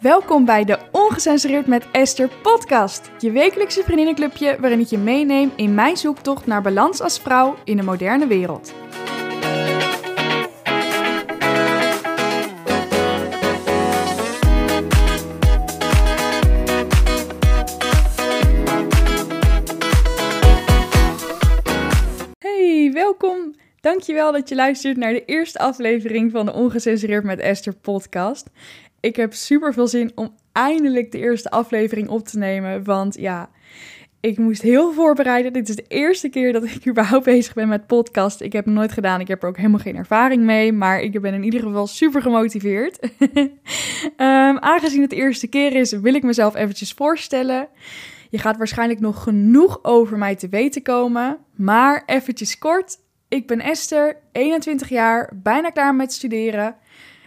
Welkom bij de Ongecensureerd met Esther podcast. Je wekelijkse vriendinnenclubje waarin ik je meeneem in mijn zoektocht naar balans als vrouw in de moderne wereld. Hey, welkom. Dankjewel dat je luistert naar de eerste aflevering van de Ongecensureerd met Esther podcast. Ik heb super veel zin om eindelijk de eerste aflevering op te nemen. Want ja, ik moest heel voorbereiden. Dit is de eerste keer dat ik überhaupt bezig ben met podcast. Ik heb nooit gedaan. Ik heb er ook helemaal geen ervaring mee. Maar ik ben in ieder geval super gemotiveerd. Ehm, aangezien het de eerste keer is, wil ik mezelf eventjes voorstellen. Je gaat waarschijnlijk nog genoeg over mij te weten komen. Maar eventjes kort. Ik ben Esther, 21 jaar, bijna klaar met studeren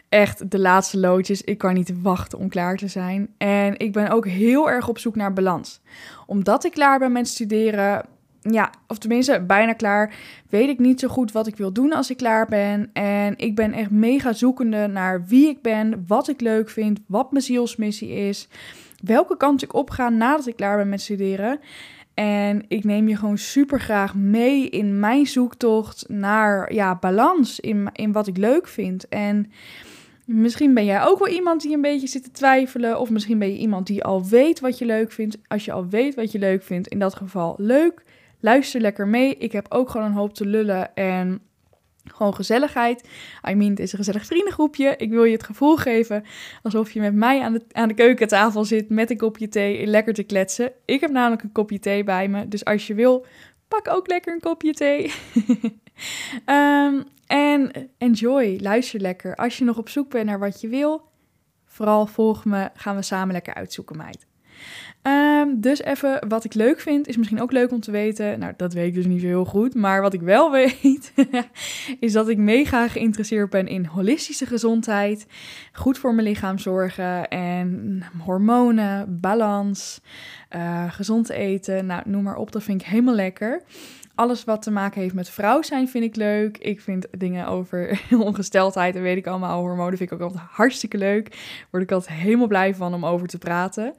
echt de laatste loodjes. Ik kan niet wachten om klaar te zijn. En ik ben ook heel erg op zoek naar balans. Omdat ik klaar ben met studeren, ja, of tenminste bijna klaar, weet ik niet zo goed wat ik wil doen als ik klaar ben. En ik ben echt mega zoekende naar wie ik ben, wat ik leuk vind, wat mijn zielsmissie is, welke kant ik op ga nadat ik klaar ben met studeren. En ik neem je gewoon super graag mee in mijn zoektocht naar ja, balans in, in wat ik leuk vind. En Misschien ben jij ook wel iemand die een beetje zit te twijfelen. Of misschien ben je iemand die al weet wat je leuk vindt. Als je al weet wat je leuk vindt, in dat geval leuk. Luister lekker mee. Ik heb ook gewoon een hoop te lullen en gewoon gezelligheid. I mean, het is een gezellig vriendengroepje. Ik wil je het gevoel geven alsof je met mij aan de, aan de keukentafel zit met een kopje thee lekker te kletsen. Ik heb namelijk een kopje thee bij me. Dus als je wil, pak ook lekker een kopje thee. um, En enjoy, luister lekker. Als je nog op zoek bent naar wat je wil, vooral volg me, gaan we samen lekker uitzoeken, meid. Ehm, dus even wat ik leuk vind, is misschien ook leuk om te weten. Nou, dat weet ik dus niet zo heel goed. Maar wat ik wel weet, is dat ik mega geïnteresseerd ben in holistische gezondheid. Goed voor mijn lichaam zorgen en hormonen, balans, uh, gezond eten. Nou, noem maar op, dat vind ik helemaal lekker alles wat te maken heeft met vrouw zijn vind ik leuk. Ik vind dingen over ongesteldheid en weet ik allemaal, hormonen vind ik ook altijd hartstikke leuk. Word ik altijd helemaal blij van om over te praten.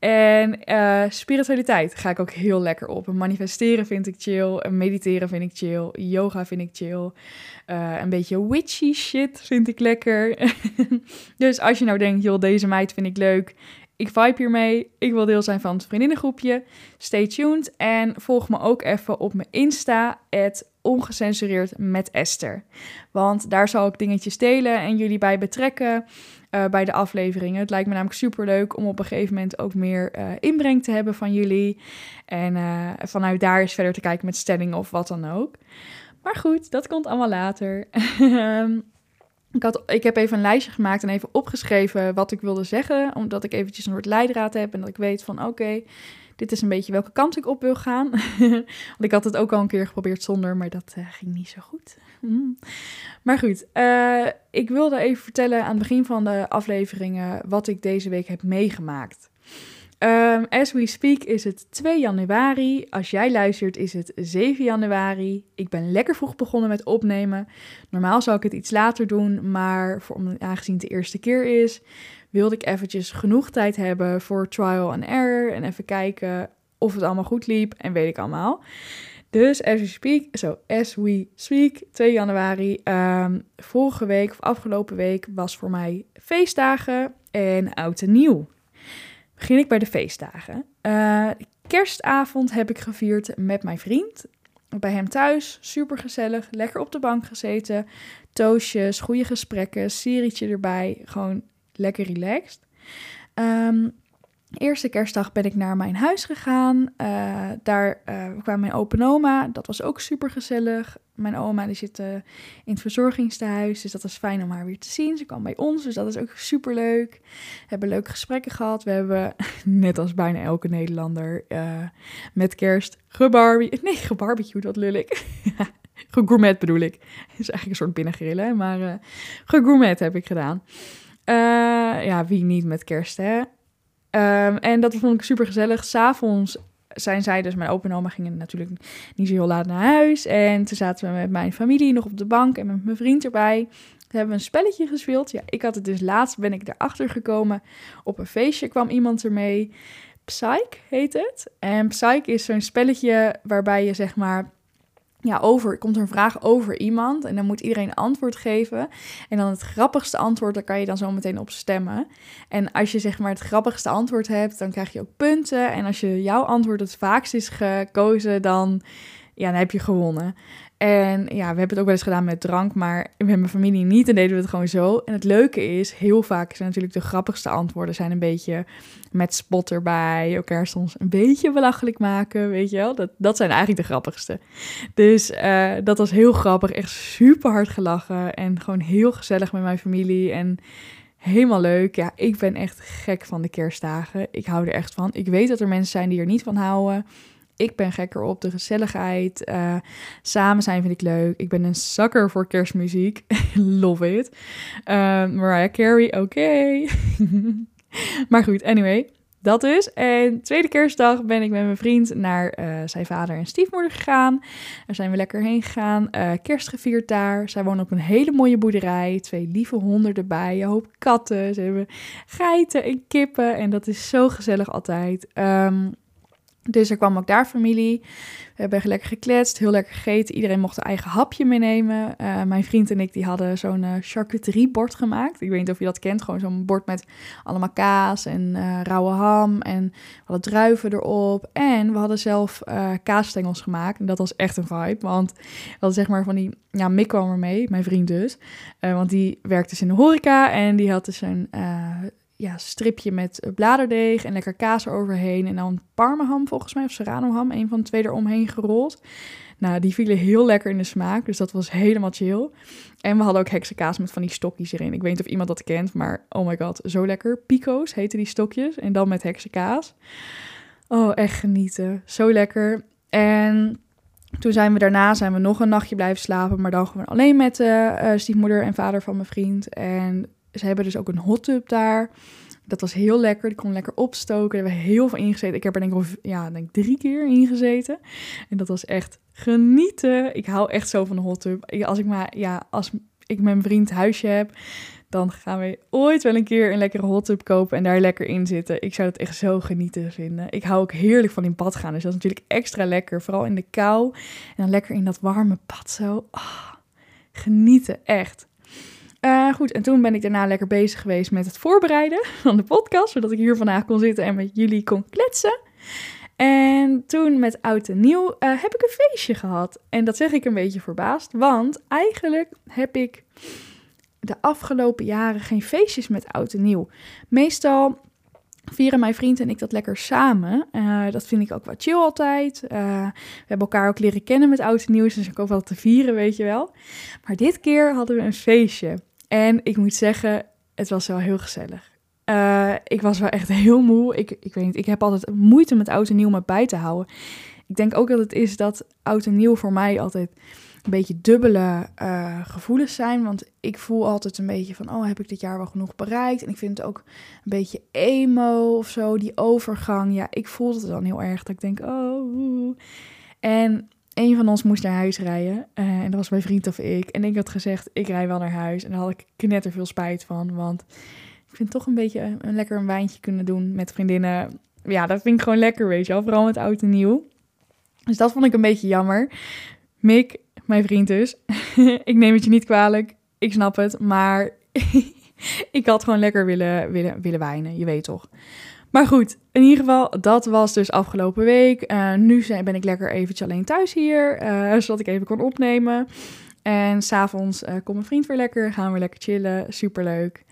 En uh, spiritualiteit ga ik ook heel lekker op. Manifesteren vind ik chill. Mediteren vind ik chill. Yoga vind ik chill. Uh, een beetje witchy shit vind ik lekker. dus als je nou denkt, joh, deze meid vind ik leuk ik vibe hiermee. Ik wil deel zijn van het vriendinnengroepje. Stay tuned en volg me ook even op mijn Insta, ongecensureerd met Esther. Want daar zal ik dingetjes delen en jullie bij betrekken uh, bij de afleveringen. Het lijkt me namelijk super leuk om op een gegeven moment ook meer uh, inbreng te hebben van jullie. En uh, vanuit daar eens verder te kijken met stellingen of wat dan ook. Maar goed, dat komt allemaal later. Ik, had, ik heb even een lijstje gemaakt en even opgeschreven wat ik wilde zeggen. Omdat ik eventjes een soort leidraad heb en dat ik weet van oké, dit is een beetje welke kant ik op wil gaan. Want ik had het ook al een keer geprobeerd zonder, maar dat uh, ging niet zo goed. Mm. Maar goed, uh, ik wilde even vertellen aan het begin van de afleveringen wat ik deze week heb meegemaakt. Um, as we speak is het 2 januari. Als jij luistert is het 7 januari. Ik ben lekker vroeg begonnen met opnemen. Normaal zou ik het iets later doen, maar voor, aangezien het de eerste keer is, wilde ik eventjes genoeg tijd hebben voor trial and error en even kijken of het allemaal goed liep en weet ik allemaal. Dus as we speak, zo as we speak, 2 januari, um, vorige week of afgelopen week was voor mij feestdagen en oud en nieuw begin ik bij de feestdagen. Uh, kerstavond heb ik gevierd met mijn vriend. Bij hem thuis, super gezellig, lekker op de bank gezeten. Toastjes, goede gesprekken, serietje erbij. Gewoon lekker relaxed. Um, Eerste kerstdag ben ik naar mijn huis gegaan. Uh, daar uh, kwam mijn open oma. Dat was ook super gezellig. Mijn oma die zit uh, in het verzorgingstehuis. Dus dat was fijn om haar weer te zien. Ze kwam bij ons. Dus dat is ook super leuk. We hebben leuke gesprekken gehad. We hebben, net als bijna elke Nederlander, met kerst gebarbie. Nee, gebarbecue, wat lul ik. gegourmet bedoel ik. Is eigenlijk een soort binnengrillen. Maar gegourmet heb ik gedaan. ja, wie niet met kerst, hè? Um, en dat vond ik super gezellig. S'avonds zijn zij, dus mijn opa en oma gingen natuurlijk niet zo heel laat naar huis. En toen zaten we met mijn familie nog op de bank en met mijn vriend erbij. hebben we een spelletje gespeeld. Ja, ik had het dus laatst, ben ik erachter gekomen. Op een feestje kwam iemand ermee. Psych heet het. En Psych is zo'n spelletje waarbij je zeg maar ja, over, komt er een vraag over iemand en dan moet iedereen antwoord geven. En dan het grappigste antwoord, daar kan je dan zo meteen op stemmen. En als je zeg maar het grappigste antwoord hebt, dan krijg je ook punten. En als je jouw antwoord het vaakst is gekozen, dan, ja, dan heb je gewonnen. En ja, we hebben het ook wel eens gedaan met drank, maar met mijn familie niet. En deden we het gewoon zo. En het leuke is, heel vaak zijn natuurlijk de grappigste antwoorden zijn een beetje met spot erbij. Elkaar soms een beetje belachelijk maken, weet je wel. Dat, dat zijn eigenlijk de grappigste. Dus uh, dat was heel grappig. Echt super hard gelachen. En gewoon heel gezellig met mijn familie. En helemaal leuk. Ja, ik ben echt gek van de kerstdagen. Ik hou er echt van. Ik weet dat er mensen zijn die er niet van houden ik ben gekker op de gezelligheid. Uh, samen zijn vind ik leuk. Ik ben een zakker voor kerstmuziek. Love it. Uh, Mariah Carey, oké. maar goed, anyway. Dat dus. En tweede kerstdag ben ik met mijn vriend naar uh, zijn vader en stiefmoeder gegaan. Daar zijn we lekker heen gegaan. Uh, kerst gevierd daar. Zij wonen op een hele mooie boerderij. Twee lieve honden erbij. Een hoop katten. Ze hebben geiten en kippen. En dat is zo gezellig altijd. Um, dus er kwam ook daar familie. We hebben lekker gekletst, heel lekker gegeten. Iedereen mocht een eigen hapje meenemen. Uh, mijn vriend en ik die hadden zo'n uh, charcuteriebord gemaakt. Ik weet niet of je dat kent. Gewoon zo'n bord met allemaal kaas en uh, rauwe ham. En we hadden druiven erop. En we hadden zelf kaasstengels gemaakt. En dat was echt een vibe. Want we hadden zeg maar van die... Ja, Mick kwam er mee, mijn vriend dus. want die werkte dus in de horeca. En die had dus een ja, stripje met bladerdeeg en lekker kaas eroverheen. En dan parmaham volgens mij, of serrano ham, een van de twee eromheen gerold. Nou, die vielen heel lekker in de smaak, dus dat was helemaal chill. En we hadden ook heksenkaas met van die stokjes erin. Ik weet niet of iemand dat kent, maar oh my god, zo lekker. Pico's heten die stokjes en dan met heksenkaas. Oh, echt genieten. Zo lekker. En toen zijn we daarna zijn we nog een nachtje blijven slapen, maar dan gewoon alleen met de uh, stiefmoeder en vader van mijn vriend. En ze hebben dus ook een hot tub daar. Dat was heel lekker. Die kon lekker opstoken. Daar hebben we heel veel ingezeten. Ik heb er denk ik, ja, denk drie keer ingezeten. En dat was echt genieten. Ik hou echt zo van de hot tub. Als ik maar, ja, als ik mijn vriend huisje heb, dan gaan we ooit wel een keer een lekkere hot tub kopen en daar lekker in zitten. Ik zou dat echt zo genieten vinden. Ik hou ook heerlijk van in bad gaan. Dus dat is natuurlijk extra lekker. Vooral in de kou. En dan lekker in dat warme bad zo. Oh, genieten, echt. Uh, goed, en toen ben ik daarna lekker bezig geweest met het voorbereiden van de podcast, zodat ik hier vandaag kon zitten en met jullie kon kletsen. En toen met oud en nieuw uh, heb ik een feestje gehad. En dat zeg ik een beetje verbaasd, want eigenlijk heb ik de afgelopen jaren geen feestjes met oud en nieuw. Meestal vieren mijn vriend en ik dat lekker samen. Uh, dat vind ik ook wat chill altijd. We hebben elkaar ook leren kennen met oud en nieuw, dus ik ook wel te vieren, weet je wel. Maar dit keer hadden we een feestje. En ik moet zeggen, het was wel heel gezellig. Uh, ik was wel echt heel moe. Ik, ik weet niet, ik heb altijd moeite met oud en nieuw me bij te houden. Ik denk ook dat het is dat oud en nieuw voor mij altijd een beetje dubbele uh, gevoelens zijn. Want ik voel altijd een beetje van, oh, heb ik dit jaar wel genoeg bereikt? En ik vind het ook een beetje emo of zo, die overgang. Ja, ik voel het dan heel erg dat ik denk, oh. En een van ons moest naar huis rijden. Uh, en dat was mijn vriend of ik. En ik had gezegd, ik rij wel naar huis. En daar had ik knetter veel spijt van. Want ik vind toch een beetje een, lekker een wijntje kunnen doen met vriendinnen. Ja, dat vind ik gewoon lekker, weet je wel. Vooral met oud en nieuw. Dus dat vond ik een beetje jammer. Mick, mijn vriend dus. ik neem het je niet kwalijk. Ik snap het. Maar ik had gewoon lekker willen, willen, willen wijnen. Je weet toch. Maar goed, in ieder geval, dat was dus afgelopen week. Uh, nu ben ik lekker eventjes alleen thuis hier, uh, zodat ik even kon opnemen. En s'avonds uh, komt mijn vriend weer lekker, gaan we lekker chillen, superleuk.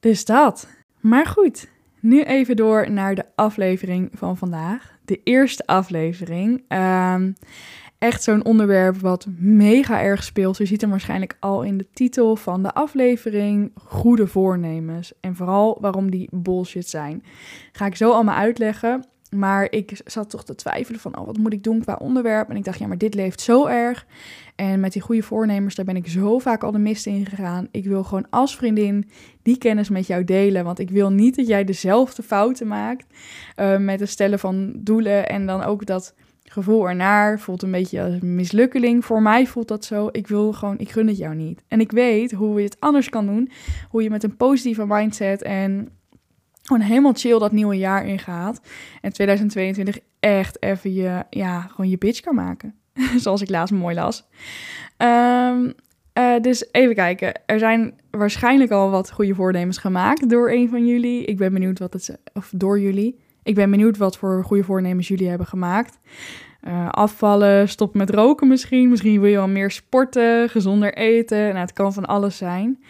Dus dat. Maar goed, nu even door naar de aflevering van vandaag. De eerste aflevering. Uh, echt zo'n onderwerp wat mega erg speelt. Je ziet hem waarschijnlijk al in de titel van de aflevering. Goede voornemens. En vooral waarom die bullshit zijn. Ga ik zo allemaal uitleggen. Maar ik zat toch te twijfelen van, oh, wat moet ik doen qua onderwerp? En ik dacht, ja, maar dit leeft zo erg. En met die goede voornemens, daar ben ik zo vaak al de mist in gegaan. Ik wil gewoon als vriendin die kennis met jou delen. Want ik wil niet dat jij dezelfde fouten maakt uh, met het stellen van doelen. En dan ook dat gevoel ernaar voelt een beetje als een mislukkeling. Voor mij voelt dat zo. Ik wil gewoon, ik gun het jou niet. En ik weet hoe je het anders kan doen. Hoe je met een positieve mindset en gewoon helemaal chill dat nieuwe jaar ingaat. En 2022 echt even je, ja, gewoon je bitch kan maken. Zoals ik laatst mooi las. Um, uh, dus even kijken. Er zijn waarschijnlijk al wat goede voornemens gemaakt door een van jullie. Ik ben benieuwd wat het... Of door jullie. Ik ben benieuwd wat voor goede voornemens jullie hebben gemaakt. Uh, afvallen, stop met roken misschien. Misschien wil je wel meer sporten, gezonder eten. Nou, het kan van alles zijn.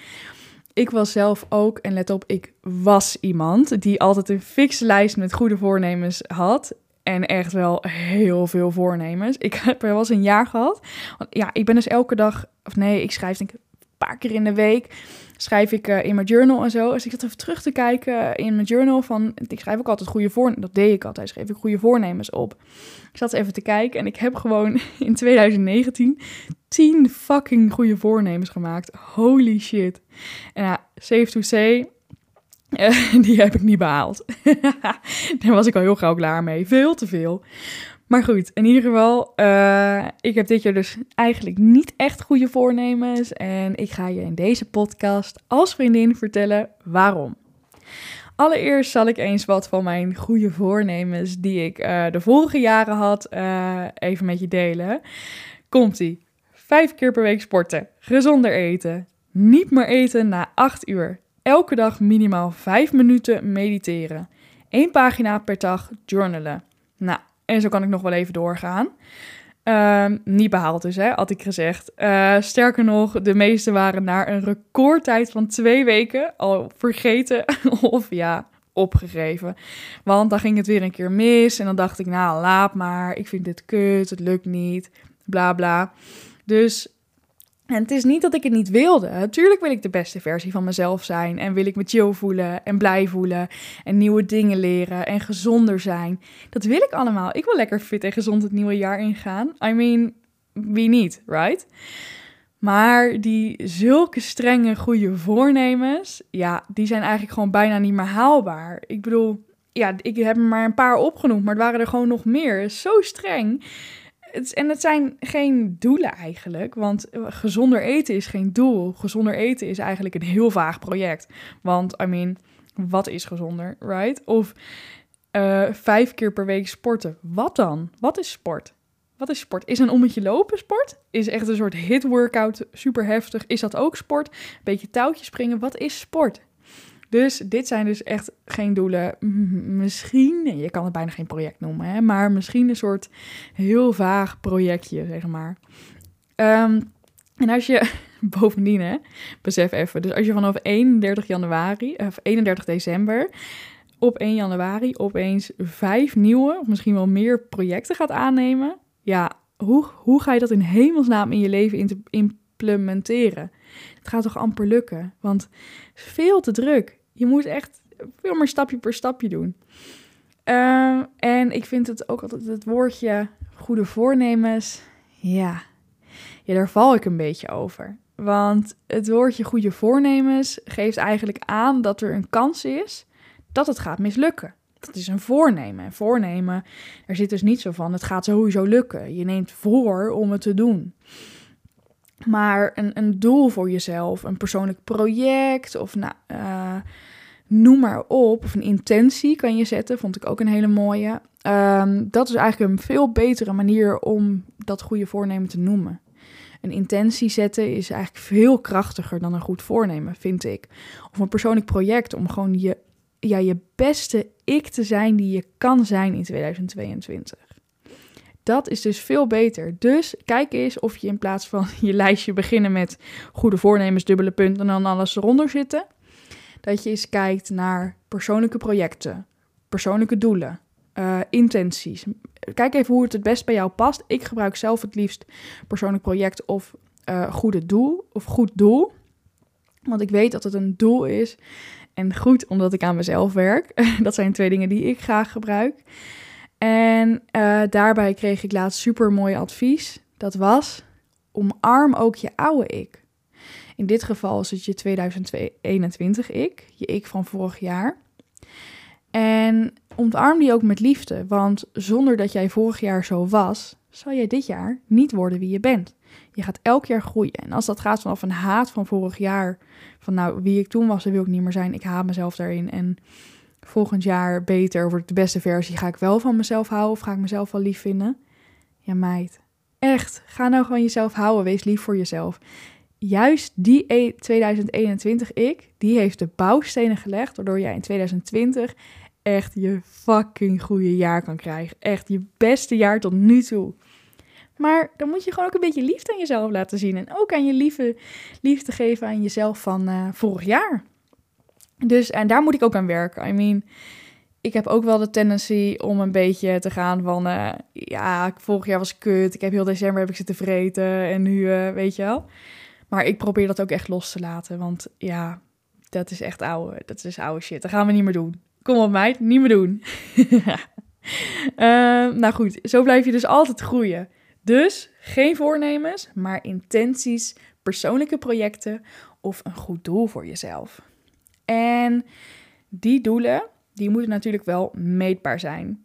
Ik was zelf ook, en let op, ik was iemand die altijd een fixe lijst met goede voornemens had. En echt wel heel veel voornemens. Ik heb er wel eens een jaar gehad. Want ja, ik ben dus elke dag, of nee, ik schrijf denk ik paar keer in de week. Schrijf ik uh, in mijn journal en zo. Dus ik zat even terug te kijken in mijn journal van. Ik schrijf ook altijd goede voornemens. Dat deed ik altijd. Schreef ik goede voornemens op. Ik zat even te kijken en ik heb gewoon in 2019 10 fucking goede voornemens gemaakt. Holy shit. En ja, safe to say, die heb ik niet behaald. Daar was ik al heel gauw klaar mee. Veel te veel. Maar goed, in ieder geval, uh, ik heb dit jaar dus eigenlijk niet echt goede voornemens. En ik ga je in deze podcast als vriendin vertellen waarom. Allereerst zal ik eens wat van mijn goede voornemens die ik uh, de vorige jaren had, uh, even met je delen. Komt-ie. Vijf keer per week sporten, gezonder eten, niet meer eten na acht uur, elke dag minimaal 5 minuten mediteren. Eén pagina per dag journalen. Nou, en zo kan ik nog wel even doorgaan. Uh, niet behaald dus, hè, had ik gezegd. Uh, sterker nog, de meeste waren na een recordtijd van twee weken al vergeten of ja, opgegeven. Want dan ging het weer een keer mis en dan dacht ik, nou, laat maar, ik vind dit kut, het lukt niet, bla bla. Dus en het is niet dat ik het niet wilde. Natuurlijk wil ik de beste versie van mezelf zijn. En wil ik me chill voelen en blij voelen. En nieuwe dingen leren en gezonder zijn. Dat wil ik allemaal. Ik wil lekker fit en gezond het nieuwe jaar ingaan. I mean, wie niet, right? Maar die zulke strenge goede voornemens, ja, die zijn eigenlijk gewoon bijna niet meer haalbaar. Ik bedoel, ja, ik heb er maar een paar opgenoemd, maar het waren er gewoon nog meer. Zo streng en het zijn geen doelen eigenlijk, want gezonder eten is geen doel. Gezonder eten is eigenlijk een heel vaag project. Want, I mean, wat is gezonder, right? Of uh, vijf keer per week sporten. Wat dan? Wat is sport? Wat is sport? Is een ommetje lopen sport? Is echt een soort hit workout super heftig? Is dat ook sport? Beetje touwtjes springen? Wat is sport? Dus dit zijn dus echt geen doelen. Misschien, je kan het bijna geen project noemen, hè, maar misschien een soort heel vaag projectje, zeg maar. Um, en als je bovendien, hè, besef even, dus als je vanaf 31 januari of 31 december op 1 januari opeens vijf nieuwe, of misschien wel meer projecten gaat aannemen, ja, hoe, hoe ga je dat in hemelsnaam in je leven implementeren? Het gaat toch amper lukken, want veel te druk. Je moet echt veel meer stapje per stapje doen. Uh, en ik vind het ook altijd het woordje goede voornemens. Ja. ja, daar val ik een beetje over. Want het woordje goede voornemens geeft eigenlijk aan dat er een kans is dat het gaat mislukken. Dat is een voornemen. En voornemen, er zit dus niet zo van, het gaat sowieso lukken. Je neemt voor om het te doen. Maar een, een doel voor jezelf, een persoonlijk project of nou, uh, noem maar op, of een intentie kan je zetten, vond ik ook een hele mooie. Um, dat is eigenlijk een veel betere manier om dat goede voornemen te noemen. Een intentie zetten is eigenlijk veel krachtiger dan een goed voornemen, vind ik. Of een persoonlijk project om gewoon je, ja, je beste ik te zijn die je kan zijn in 2022. Dat is dus veel beter. Dus kijk eens of je in plaats van je lijstje beginnen met goede voornemens, dubbele punten en dan alles eronder zitten, dat je eens kijkt naar persoonlijke projecten, persoonlijke doelen, uh, intenties. Kijk even hoe het het best bij jou past. Ik gebruik zelf het liefst persoonlijk project of uh, goede doel of goed doel. Want ik weet dat het een doel is. En goed, omdat ik aan mezelf werk. dat zijn twee dingen die ik graag gebruik. En uh, daarbij kreeg ik laatst super mooi advies. Dat was: omarm ook je oude ik. In dit geval is het je 2021 ik, je ik van vorig jaar. En omarm die ook met liefde, want zonder dat jij vorig jaar zo was, zal jij dit jaar niet worden wie je bent. Je gaat elk jaar groeien. En als dat gaat vanaf een haat van vorig jaar, van nou, wie ik toen was, dat wil ik niet meer zijn. Ik haat mezelf daarin. En volgend jaar beter, word ik de beste versie, ga ik wel van mezelf houden of ga ik mezelf wel lief vinden? Ja, meid. Echt, ga nou gewoon jezelf houden. Wees lief voor jezelf. Juist die 2021 e- ik, die heeft de bouwstenen gelegd, waardoor jij in 2020 echt je fucking goede jaar kan krijgen. Echt je beste jaar tot nu toe. Maar dan moet je gewoon ook een beetje liefde aan jezelf laten zien. En ook aan je liefde, liefde geven aan jezelf van uh, vorig jaar. Dus, en daar moet ik ook aan werken. I mean, ik heb ook wel de tendency om een beetje te gaan van... Uh, ja, vorig jaar was kut. Ik heb heel december heb ik zitten vreten. En nu, uh, weet je wel. Maar ik probeer dat ook echt los te laten. Want ja, dat is echt oude, dat is oude shit. Dat gaan we niet meer doen. Kom op meid, niet meer doen. uh, nou goed, zo blijf je dus altijd groeien. Dus geen voornemens, maar intenties, persoonlijke projecten of een goed doel voor jezelf. En die doelen, die moeten natuurlijk wel meetbaar zijn.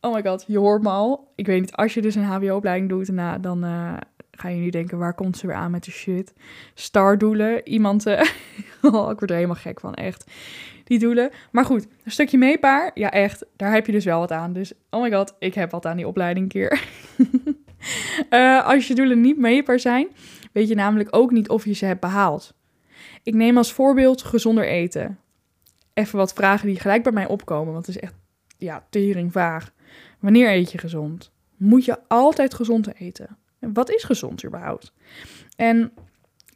Oh my god, je hoort me al. Ik weet niet, als je dus een HBO-opleiding doet, dan ga je nu denken, waar komt ze weer aan met de shit? Stardoelen, iemand... Uh, oh, ik word er helemaal gek van, echt. Die doelen. Maar goed, een stukje meetbaar, ja echt, daar heb je dus wel wat aan. Dus, oh my god, ik heb wat aan die opleiding keer. uh, als je doelen niet meetbaar zijn, weet je namelijk ook niet of je ze hebt behaald. Ik neem als voorbeeld gezonder eten. Even wat vragen die gelijk bij mij opkomen, want het is echt, ja, tering vaag. Wanneer eet je gezond? Moet je altijd gezond eten? Wat is gezond überhaupt? En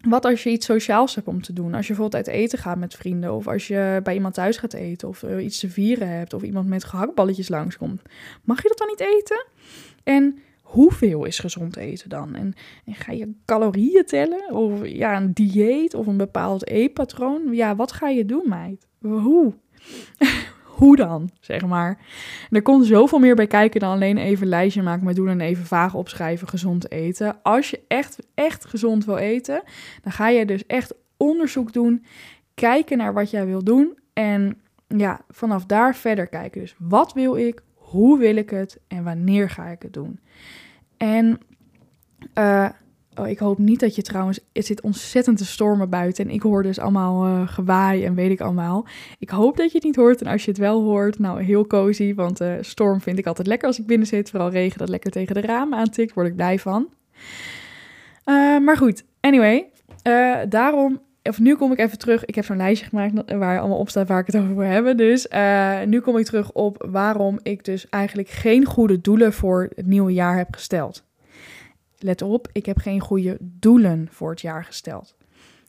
wat als je iets sociaals hebt om te doen? Als je bijvoorbeeld uit eten gaat met vrienden, of als je bij iemand thuis gaat eten, of iets te vieren hebt, of iemand met gehaktballetjes langskomt. Mag je dat dan niet eten? En hoeveel is gezond eten dan? En, ga je calorieën tellen? Of ja, een dieet of een bepaald eetpatroon? Ja, wat ga je doen, meid? Hoe? Hoe dan, zeg maar? er komt zoveel meer bij kijken dan alleen even lijstje maken met doen en even vaag opschrijven gezond eten. Als je echt, echt gezond wil eten, dan ga je dus echt onderzoek doen, kijken naar wat jij wil doen en ja, vanaf daar verder kijken. Dus wat wil ik? Hoe wil ik het en wanneer ga ik het doen? En uh, oh, ik hoop niet dat je trouwens. Het zit ontzettend te stormen buiten. En ik hoor dus allemaal uh, gewaai en weet ik allemaal. Ik hoop dat je het niet hoort. En als je het wel hoort, nou heel cozy. Want uh, storm vind ik altijd lekker als ik binnen zit. Vooral regen dat lekker tegen de ramen aantikt. Word ik blij van. maar goed, anyway. daarom of nu kom ik even terug. Ik heb zo'n lijstje gemaakt waar allemaal op staat waar ik het over wil hebben. Dus uh, nu kom ik terug op waarom ik dus eigenlijk geen goede doelen voor het nieuwe jaar heb gesteld. Let op, ik heb geen goede doelen voor het jaar gesteld.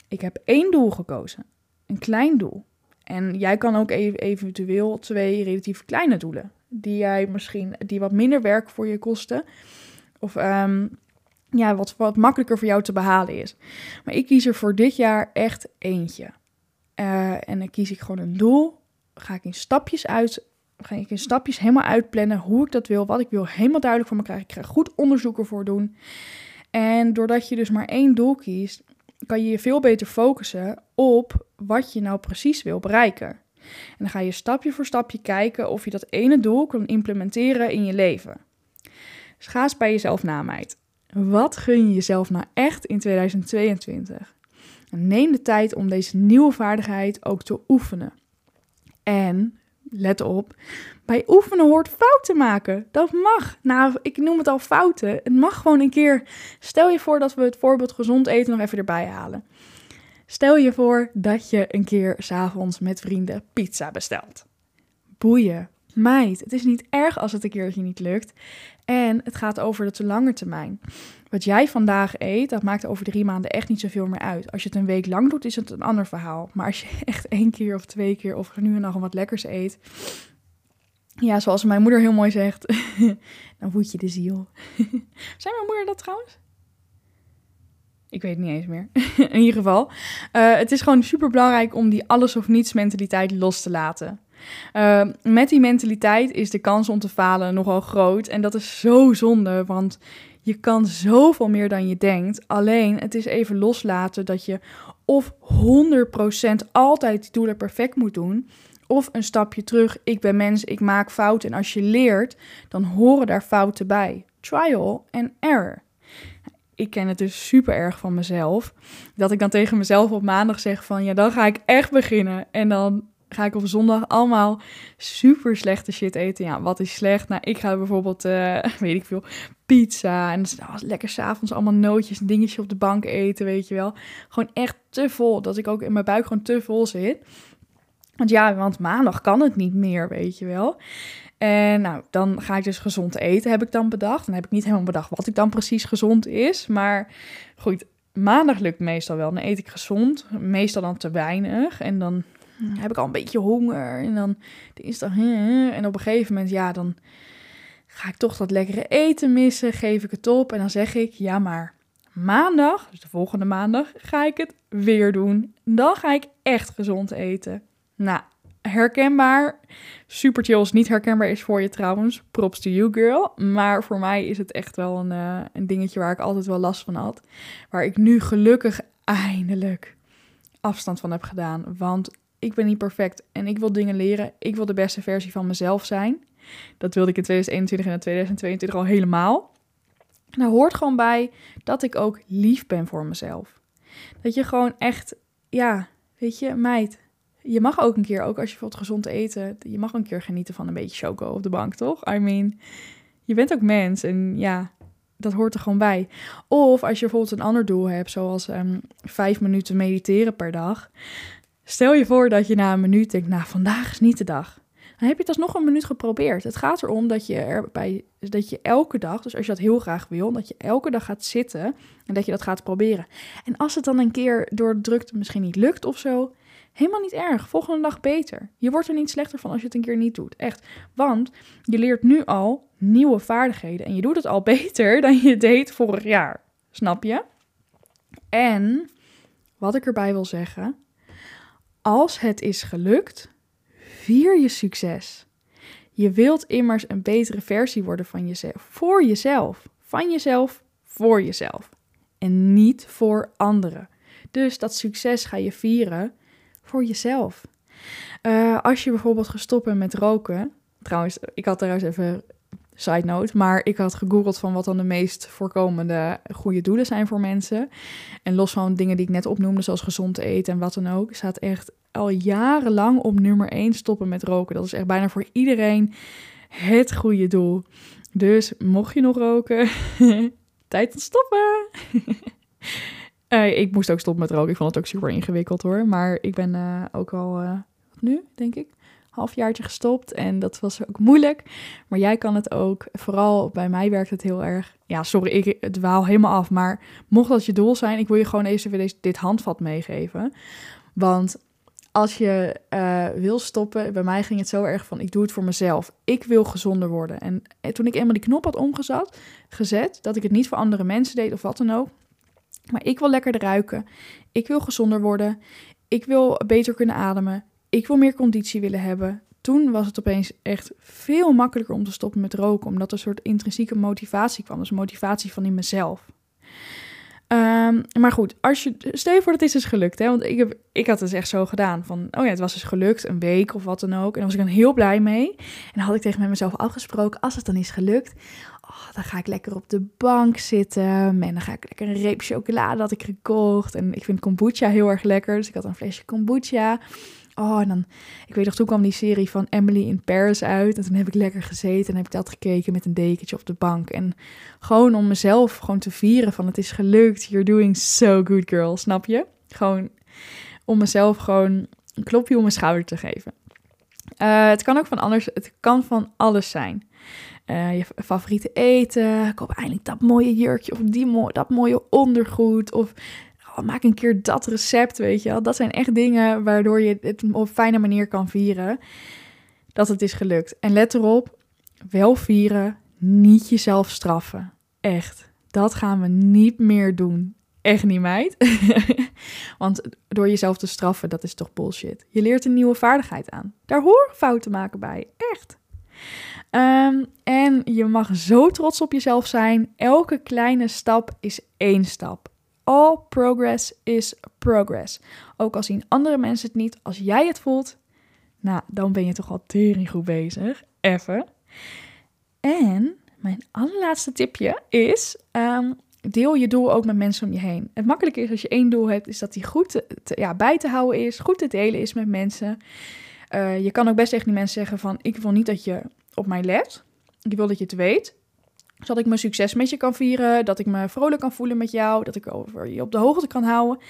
Ik heb één doel gekozen. Een klein doel. En jij kan ook eventueel twee relatief kleine doelen. Die jij misschien, die wat minder werk voor je kosten. Of um, ja, wat, wat makkelijker voor jou te behalen is. Maar ik kies er voor dit jaar echt eentje. Uh, en dan kies ik gewoon een doel. Ga ik in stapjes uit. Ga ik in stapjes helemaal uitplannen hoe ik dat wil, wat ik wil, helemaal duidelijk voor me krijgen. Ik ga goed onderzoek ervoor doen. En doordat je dus maar één doel kiest, kan je je veel beter focussen op wat je nou precies wil bereiken. En dan ga je stapje voor stapje kijken of je dat ene doel kan implementeren in je leven. Dus ga eens bij jezelf na. Wat gun je jezelf nou echt in 2022? neem de tijd om deze nieuwe vaardigheid ook te oefenen. En let op, bij oefenen hoort fouten maken. Dat mag. Nou, ik noem het al fouten. Het mag gewoon een keer. Stel je voor dat we het voorbeeld gezond eten nog even erbij halen. Stel je voor dat je een keer s'avonds met vrienden pizza bestelt. Boeien. Meid, het is niet erg als het een keertje niet lukt. En het gaat over de lange termijn. Wat jij vandaag eet, dat maakt over drie maanden echt niet zoveel meer uit. Als je het een week lang doet, is het een ander verhaal. Maar als je echt één keer of twee keer of nu en dan wat lekkers eet. Ja, zoals mijn moeder heel mooi zegt, dan voed je de ziel. Zijn mijn moeder dat trouwens? Ik weet het niet eens meer. in ieder geval. Uh, het is gewoon super belangrijk om die alles of niets mentaliteit los te laten. Uh, met die mentaliteit is de kans om te falen nogal groot. En dat is zo zonde, want je kan zoveel meer dan je denkt. Alleen het is even loslaten dat je of 100% altijd die doelen perfect moet doen. Of een stapje terug, ik ben mens, ik maak fouten. En als je leert, dan horen daar fouten bij. Trial and error. Ik ken het dus super erg van mezelf. Dat ik dan tegen mezelf op maandag zeg van ja, dan ga ik echt beginnen. En dan ga ik op zondag allemaal super slechte shit eten. Ja, wat is slecht? Nou, ik ga bijvoorbeeld, uh, weet ik veel, pizza. En dan was lekker s'avonds allemaal nootjes en dingetjes op de bank eten, weet je wel. Gewoon echt te vol, dat ik ook in mijn buik gewoon te vol zit. Want ja, want maandag kan het niet meer, weet je wel. En nou, dan ga ik dus gezond eten, heb ik dan bedacht. Dan heb ik niet helemaal bedacht wat ik dan precies gezond is. Maar goed, maandag lukt meestal wel. Dan eet ik gezond, meestal dan te weinig. En dan heb ik al een beetje honger. En dan dinsdag, en op een gegeven moment, ja, dan ga ik toch dat lekkere eten missen. Geef ik het op en dan zeg ik, ja, maar maandag, dus de volgende maandag, ga ik het weer doen. Dan ga ik echt gezond eten. Nou, herkenbaar. Super chill als niet herkenbaar is voor je trouwens. Props to you, girl. Maar voor mij is het echt wel een, uh, een dingetje waar ik altijd wel last van had. Waar ik nu gelukkig eindelijk afstand van heb gedaan. Want ik ben niet perfect en ik wil dingen leren. Ik wil de beste versie van mezelf zijn. Dat wilde ik in 2021 en 2022 al helemaal. En daar hoort gewoon bij dat ik ook lief ben voor mezelf. Dat je gewoon echt, ja, weet je, meid, je mag ook een keer, ook als je bijvoorbeeld gezond eten, je mag een keer genieten van een beetje choco op de bank, toch? I mean, je bent ook mens en ja, dat hoort er gewoon bij. Of als je bijvoorbeeld een ander doel hebt, zoals um, vijf minuten mediteren per dag. Stel je voor dat je na een minuut denkt, nou, vandaag is niet de dag. Dan heb je het alsnog een minuut geprobeerd. Het gaat erom dat je erbij, dat je elke dag, dus als je dat heel graag wil, dat je elke dag gaat zitten en dat je dat gaat proberen. En als het dan een keer door de drukte misschien niet lukt of zo, helemaal niet erg. Volgende dag beter. Je wordt er niet slechter van als je het een keer niet doet. Echt. Want je leert nu al nieuwe vaardigheden en je doet het al beter dan je deed vorig jaar. Snap je? En wat ik erbij wil zeggen, als het is gelukt, vier je succes. Je wilt immers een betere versie worden van jezelf. Voor jezelf. Van jezelf voor jezelf. En niet voor anderen. Dus dat succes ga je vieren voor jezelf. Uh, als je bijvoorbeeld gestopt bent met roken. Trouwens, ik had trouwens even side note, maar ik had gegoogeld van wat dan de meest voorkomende goede doelen zijn voor mensen. En los van dingen die ik net opnoemde, zoals gezond eten en wat dan ook, staat echt al jarenlang op nummer 1 stoppen met roken. Dat is echt bijna voor iedereen het goede doel. Dus mocht je nog roken, tijd te stoppen. uh, ik moest ook stoppen met roken. Ik vond het ook super ingewikkeld hoor. Maar ik ben uh, ook al, uh, nu denk ik, halfjaartje gestopt. En dat was ook moeilijk. Maar jij kan het ook. Vooral bij mij werkt het heel erg. Ja, sorry, ik waal helemaal af. Maar mocht dat je doel zijn, ik wil je gewoon even deze, dit handvat meegeven. Want als je uh, wil stoppen, bij mij ging het zo erg van: ik doe het voor mezelf. Ik wil gezonder worden. En toen ik eenmaal die knop had omgezet, gezet, dat ik het niet voor andere mensen deed of wat dan ook. Maar ik wil lekker ruiken. Ik wil gezonder worden. Ik wil beter kunnen ademen. Ik wil meer conditie willen hebben. Toen was het opeens echt veel makkelijker om te stoppen met roken, omdat er een soort intrinsieke motivatie kwam. Dus motivatie van in mezelf. Um, maar goed, als je, stel voor dat is dus gelukt. Hè? Want ik, heb, ik had het echt zo gedaan. Van, oh ja, het was dus gelukt, een week of wat dan ook. En daar was ik dan heel blij mee. En dan had ik tegen mezelf afgesproken, als het dan is gelukt... Oh, dan ga ik lekker op de bank zitten. En dan ga ik lekker een reep chocolade had ik gekocht. En ik vind kombucha heel erg lekker. Dus ik had een flesje kombucha. Oh, en dan, ik weet nog, toen kwam die serie van Emily in Paris uit. En toen heb ik lekker gezeten en heb ik dat gekeken met een dekentje op de bank. En gewoon om mezelf gewoon te vieren van het is gelukt. You're doing so good, girl. Snap je? Gewoon om mezelf gewoon een klopje op mijn schouder te geven. Uh, het kan ook van anders, het kan van alles zijn. Uh, je favoriete eten, koop eindelijk dat mooie jurkje of die dat mooie ondergoed of oh, maak een keer dat recept, weet je wel. Dat zijn echt dingen waardoor je het op een fijne manier kan vieren dat het is gelukt. En let erop, wel vieren, niet jezelf straffen. Echt, dat gaan we niet meer doen. Echt niet, meid. Want door jezelf te straffen, dat is toch bullshit. Je leert een nieuwe vaardigheid aan. Daar horen fouten maken bij. Echt. Um, en je mag zo trots op jezelf zijn. Elke kleine stap is één stap. All progress is progress. Ook al zien andere mensen het niet, als jij het voelt, Nou, dan ben je toch al tering goed bezig. Even. En mijn allerlaatste tipje is: ehm, deel je doel ook met mensen om je heen. Het makkelijke is als je één doel hebt, is dat die goed te, ja, bij te houden is, goed te delen is met mensen. Uh, je kan ook best tegen die mensen zeggen van, ik wil niet dat je op mij let. Ik wil dat je het weet. Zodat ik mijn succes met je kan vieren, dat ik me vrolijk kan voelen met jou, dat ik over je op de hoogte kan houden.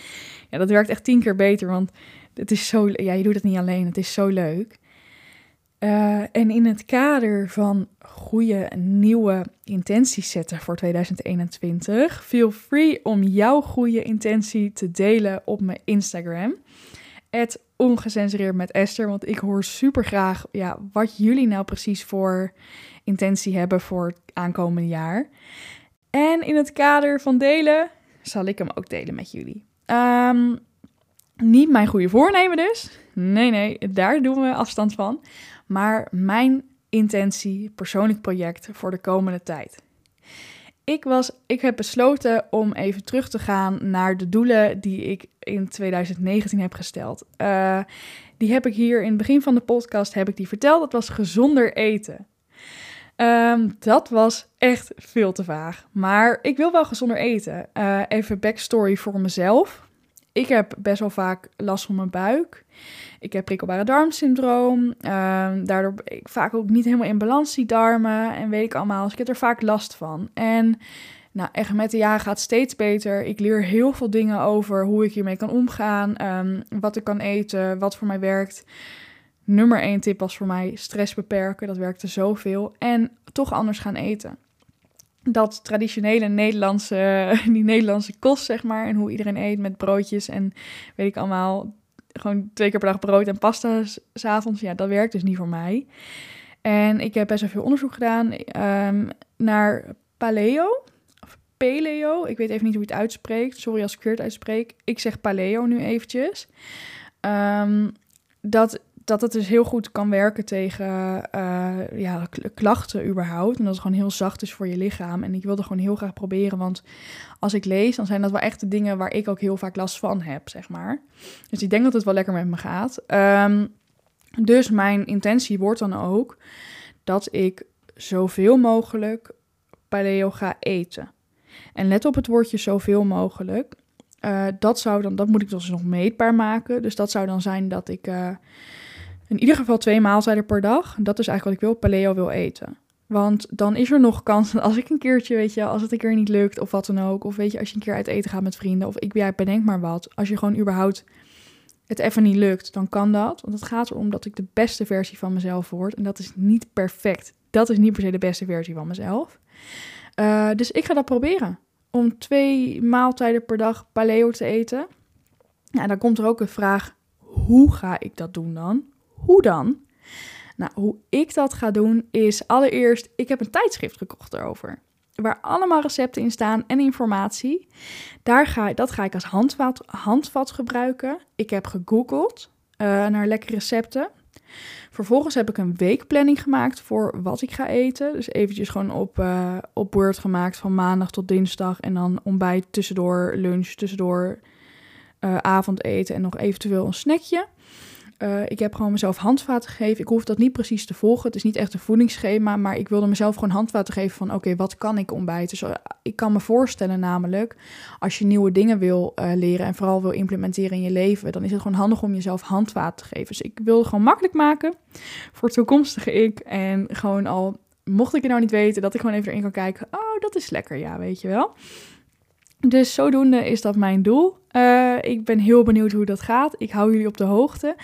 Ja, dat werkt echt tien keer beter, want het is zo, ja, je doet het niet alleen, het is zo leuk. Uh, en in het kader van goede nieuwe intenties zetten voor 2021, feel free om jouw goede intentie te delen op mijn Instagram. Het ongecensureerd met Esther, want ik hoor super graag ja, wat jullie nou precies voor intentie hebben voor het aankomende jaar. En in het kader van delen zal ik hem ook delen met jullie. Um, niet mijn goede voornemen dus. Nee, nee, daar doen we afstand van. Maar mijn intentie, persoonlijk project voor de komende tijd. Ik, was, ik heb besloten om even terug te gaan naar de doelen die ik in 2019 heb gesteld. Uh, die heb ik hier in het begin van de podcast heb ik die verteld. Dat was gezonder eten. Um, dat was echt veel te vaag. Maar ik wil wel gezonder eten. Uh, even backstory voor mezelf ik heb best wel vaak last van mijn buik. Ik heb prikkelbare darmsyndroom. Uh, daardoor ben ik vaak ook niet helemaal in balans die darmen. En weet ik allemaal, dus ik heb er vaak last van. En nou, echt met de jaren gaat het steeds beter. Ik leer heel veel dingen over hoe ik hiermee kan omgaan. Um, wat ik kan eten, wat voor mij werkt. Nummer één tip was voor mij stress beperken. Dat werkte zoveel. En toch anders gaan eten dat traditionele Nederlandse, die Nederlandse kost, zeg maar, en hoe iedereen eet met broodjes en weet ik allemaal, gewoon twee keer per dag brood en pasta s'avonds, ja, dat werkt dus niet voor mij. En ik heb best wel veel onderzoek gedaan um, naar paleo, of paleo, ik weet even niet hoe je het uitspreekt, sorry als ik het uitspreek. Ik zeg paleo nu eventjes. Um, dat dat het dus heel goed kan werken tegen uh, ja, klachten überhaupt. En dat het gewoon heel zacht is voor je lichaam. En ik wilde gewoon heel graag proberen, want als ik lees, dan zijn dat wel echt de dingen waar ik ook heel vaak last van heb, zeg maar. Dus ik denk dat het wel lekker met me gaat. Um, dus mijn intentie wordt dan ook dat ik zoveel mogelijk paleo ga eten. En let op het woordje zoveel mogelijk. Uh, dat zou dan, dat moet ik dus nog meetbaar maken. Dus dat zou dan zijn dat ik uh, in ieder geval twee maaltijden per dag. Dat is eigenlijk wat ik wil, paleo wil eten. Want dan is er nog kans als ik een keertje, weet je, als het een keer niet lukt of wat dan ook. Of weet je, als je een keer uit eten gaat met vrienden. Of ik ja, bedenk maar wat. Als je gewoon überhaupt het even niet lukt, dan kan dat. Want het gaat erom dat ik de beste versie van mezelf word. En dat is niet perfect. Dat is niet per se de beste versie van mezelf. Uh, dus ik ga dat proberen. Om twee maaltijden per dag paleo te eten. Ja, dan komt er ook een vraag: hoe ga ik dat doen dan? Hoe dan? Nou, hoe ik dat ga doen is allereerst, ik heb een tijdschrift gekocht erover. Waar allemaal recepten in staan en informatie. Daar ga, dat ga ik als handvat, handvat gebruiken. Ik heb gegoogeld uh, naar lekkere recepten. Vervolgens heb ik een weekplanning gemaakt voor wat ik ga eten. Dus eventjes gewoon op, uh, op Word gemaakt van maandag tot dinsdag. En dan ontbijt tussendoor, lunch tussendoor, uh, avondeten en nog eventueel een snackje. Uh, ik heb gewoon mezelf handvaten gegeven. Ik hoef dat niet precies te volgen. Het is niet echt een voedingsschema, maar ik wilde mezelf gewoon handvaten geven van oké, wat kan ik ontbijten? Dus ik kan me voorstellen namelijk, als je nieuwe dingen wil uh, leren en vooral wil implementeren in je leven, dan is het gewoon handig om jezelf handvaten te geven. Dus ik wil het gewoon makkelijk maken voor toekomstige ik. En gewoon al, mocht ik het nou niet weten, dat ik gewoon even erin kan kijken. Oh, dat is lekker, ja, weet je wel. Dus zodoende is dat mijn doel. Uh, ik ben heel benieuwd hoe dat gaat. Ik hou jullie op de hoogte.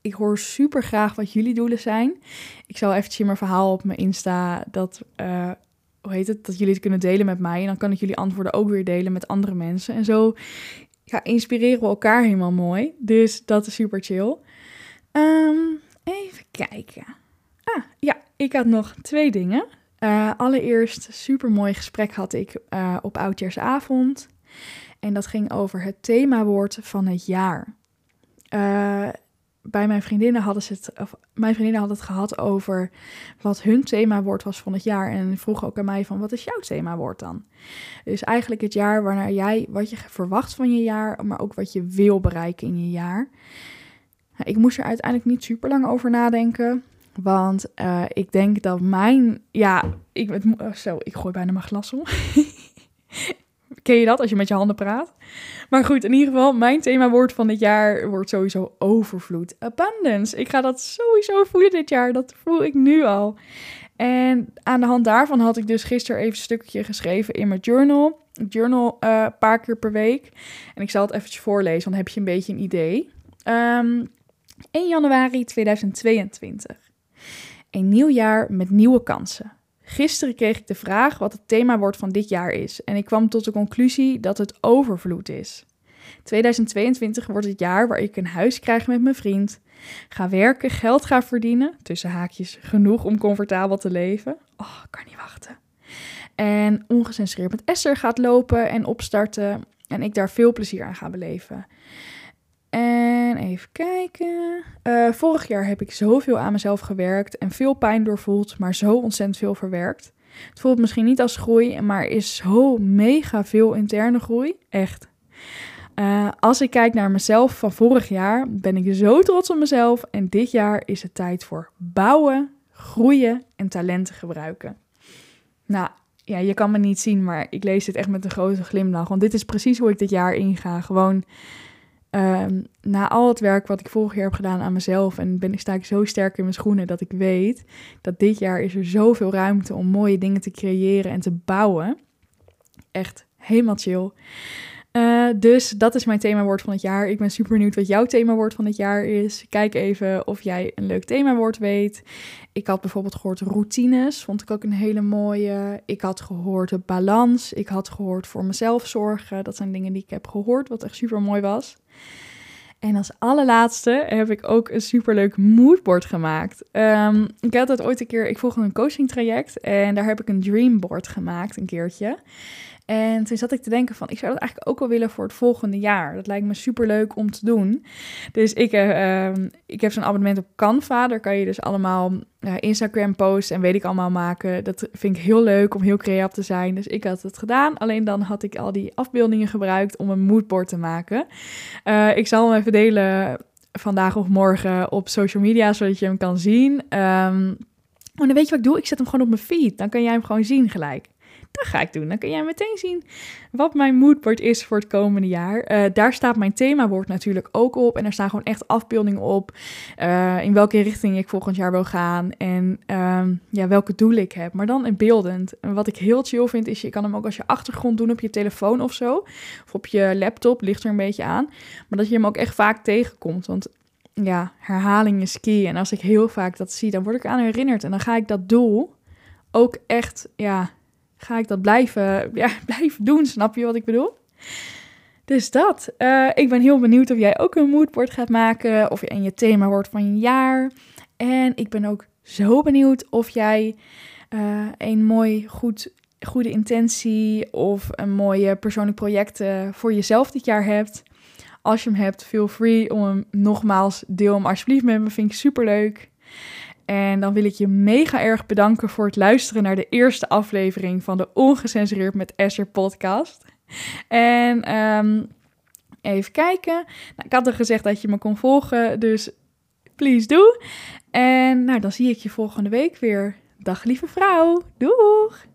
Ik hoor super graag wat jullie doelen zijn. Ik zal eventjes mijn verhaal op mijn Insta dat, uh, hoe heet het, dat jullie het kunnen delen met mij. En dan kan ik jullie antwoorden ook weer delen met andere mensen. En zo ja, inspireren we elkaar helemaal mooi. Dus dat is super chill. Um, even kijken. Ah, ja, ik had nog twee dingen. Uh, allereerst, super mooi gesprek had ik op Oudjaarsavond. En dat ging over het themawoord van het jaar. Uh, bij mijn vriendinnen hadden ze het, of mijn vriendinnen hadden het gehad over wat hun themawoord was van het jaar. En vroegen ook aan mij van, wat is jouw themawoord dan? Dus eigenlijk het jaar waarnaar jij, wat je verwacht van je jaar, maar ook wat je wil bereiken in je jaar. Ik moest er uiteindelijk niet super lang over nadenken. Want uh, ik denk dat mijn. Ja, ik, oh, zo, ik gooi bijna mijn glas om. Ken je dat als je met je handen praat? Maar goed, in ieder geval, mijn themawoord van dit jaar wordt sowieso overvloed. Abundance. Ik ga dat sowieso voelen dit jaar. Dat voel ik nu al. En aan de hand daarvan had ik dus gisteren even een stukje geschreven in mijn journal. Journal uh, een paar keer per week. En ik zal het eventjes voorlezen, dan heb je een beetje een idee. Um, ehm, 1 januari 2022. Een nieuw jaar met nieuwe kansen. Gisteren kreeg ik de vraag wat het themawoord van dit jaar is. En ik kwam tot de conclusie dat het overvloed is. 2022 wordt het jaar waar ik een huis krijg met mijn vriend. Ga werken, geld ga verdienen. Tussen haakjes genoeg om comfortabel te leven. Oh, kan niet wachten. En ongecensureerd met Esther gaat lopen en opstarten. En ik daar veel plezier aan ga beleven. En even kijken. Uh, vorig jaar heb ik zoveel aan mezelf gewerkt en veel pijn doorvoeld, maar zo ontzettend veel verwerkt. Het voelt misschien niet als groei, maar is zo mega veel interne groei. Echt. Uh, als ik kijk naar mezelf van vorig jaar, ben ik zo trots op mezelf. En dit jaar is het tijd voor bouwen, groeien en talenten gebruiken. Nou, ja, je kan me niet zien, maar ik lees dit echt met een grote glimlach. Want dit is precies hoe ik dit jaar inga. Gewoon um, na al het werk wat ik vorig jaar heb gedaan aan mezelf. En ben, sta ik zo sterk in mijn schoenen dat ik weet dat dit jaar is er zoveel ruimte om mooie dingen te creëren en te bouwen. Echt helemaal chill. Uh, dus dat is mijn themawoord van het jaar. Ik ben super benieuwd wat jouw themawoord van het jaar is. Kijk even of jij een leuk themawoord weet. Ik had bijvoorbeeld gehoord routines, vond ik ook een hele mooie. Ik had gehoord balans. Ik had gehoord voor mezelf zorgen. Dat zijn dingen die ik heb gehoord, wat echt super mooi was. En als allerlaatste heb ik ook een superleuk moodboard gemaakt. Um, ik had het ooit een keer, ik volgde een coaching traject en daar heb ik een dreamboard gemaakt een keertje. En toen zat ik te denken van, ik zou dat eigenlijk ook wel willen voor het volgende jaar. Dat lijkt me super leuk om te doen. Dus ik, uh, ik heb zo'n abonnement op Canva. Daar kan je dus allemaal uh, Instagram posts en weet ik allemaal maken. Dat vind ik heel leuk om heel creatief te zijn. Dus ik had het gedaan. Alleen dan had ik al die afbeeldingen gebruikt om een moodboard te maken. Uh, ik zal hem even delen vandaag of morgen op social media, zodat je hem kan zien. Um, maar dan weet je wat ik doe? Ik zet hem gewoon op mijn feed. Dan kan jij hem gewoon zien gelijk. Dat ga ik doen. Dan kun jij meteen zien wat mijn moodboard is voor het komende jaar. Uh, daar staat mijn themawoord natuurlijk ook op. En er staan gewoon echt afbeeldingen op. Uh, in welke richting ik volgend jaar wil gaan. En uh, ja, welke doelen ik heb. Maar dan in beeldend. En wat ik heel chill vind, is je kan hem ook als je achtergrond doen op je telefoon of zo. Of op je laptop, ligt er een beetje aan. Maar dat je hem ook echt vaak tegenkomt. Want ja, herhaling is key. En als ik heel vaak dat zie, dan word ik aan herinnerd. En dan ga ik dat doel ook echt, ja, ga ik dat blijven, ja, blijven doen. Snap je wat ik bedoel? Dus dat. Uh, ik ben heel benieuwd of jij ook een moodboard gaat maken. Of je je thema wordt van je jaar. En ik ben ook zo benieuwd of jij uh, een mooi, goed, goede intentie of een mooie persoonlijk project uh, voor jezelf dit jaar hebt. Als je hem hebt, feel free om hem nogmaals deel hem alsjeblieft met me. Vind ik super leuk. En dan wil ik je mega erg bedanken voor het luisteren naar de eerste aflevering van de Ongecensureerd met Esther podcast. En um, even kijken. Nou, ik had er gezegd dat je me kon volgen, dus please doe. En nou, dan zie ik je volgende week weer. Dag lieve vrouw. Doeg!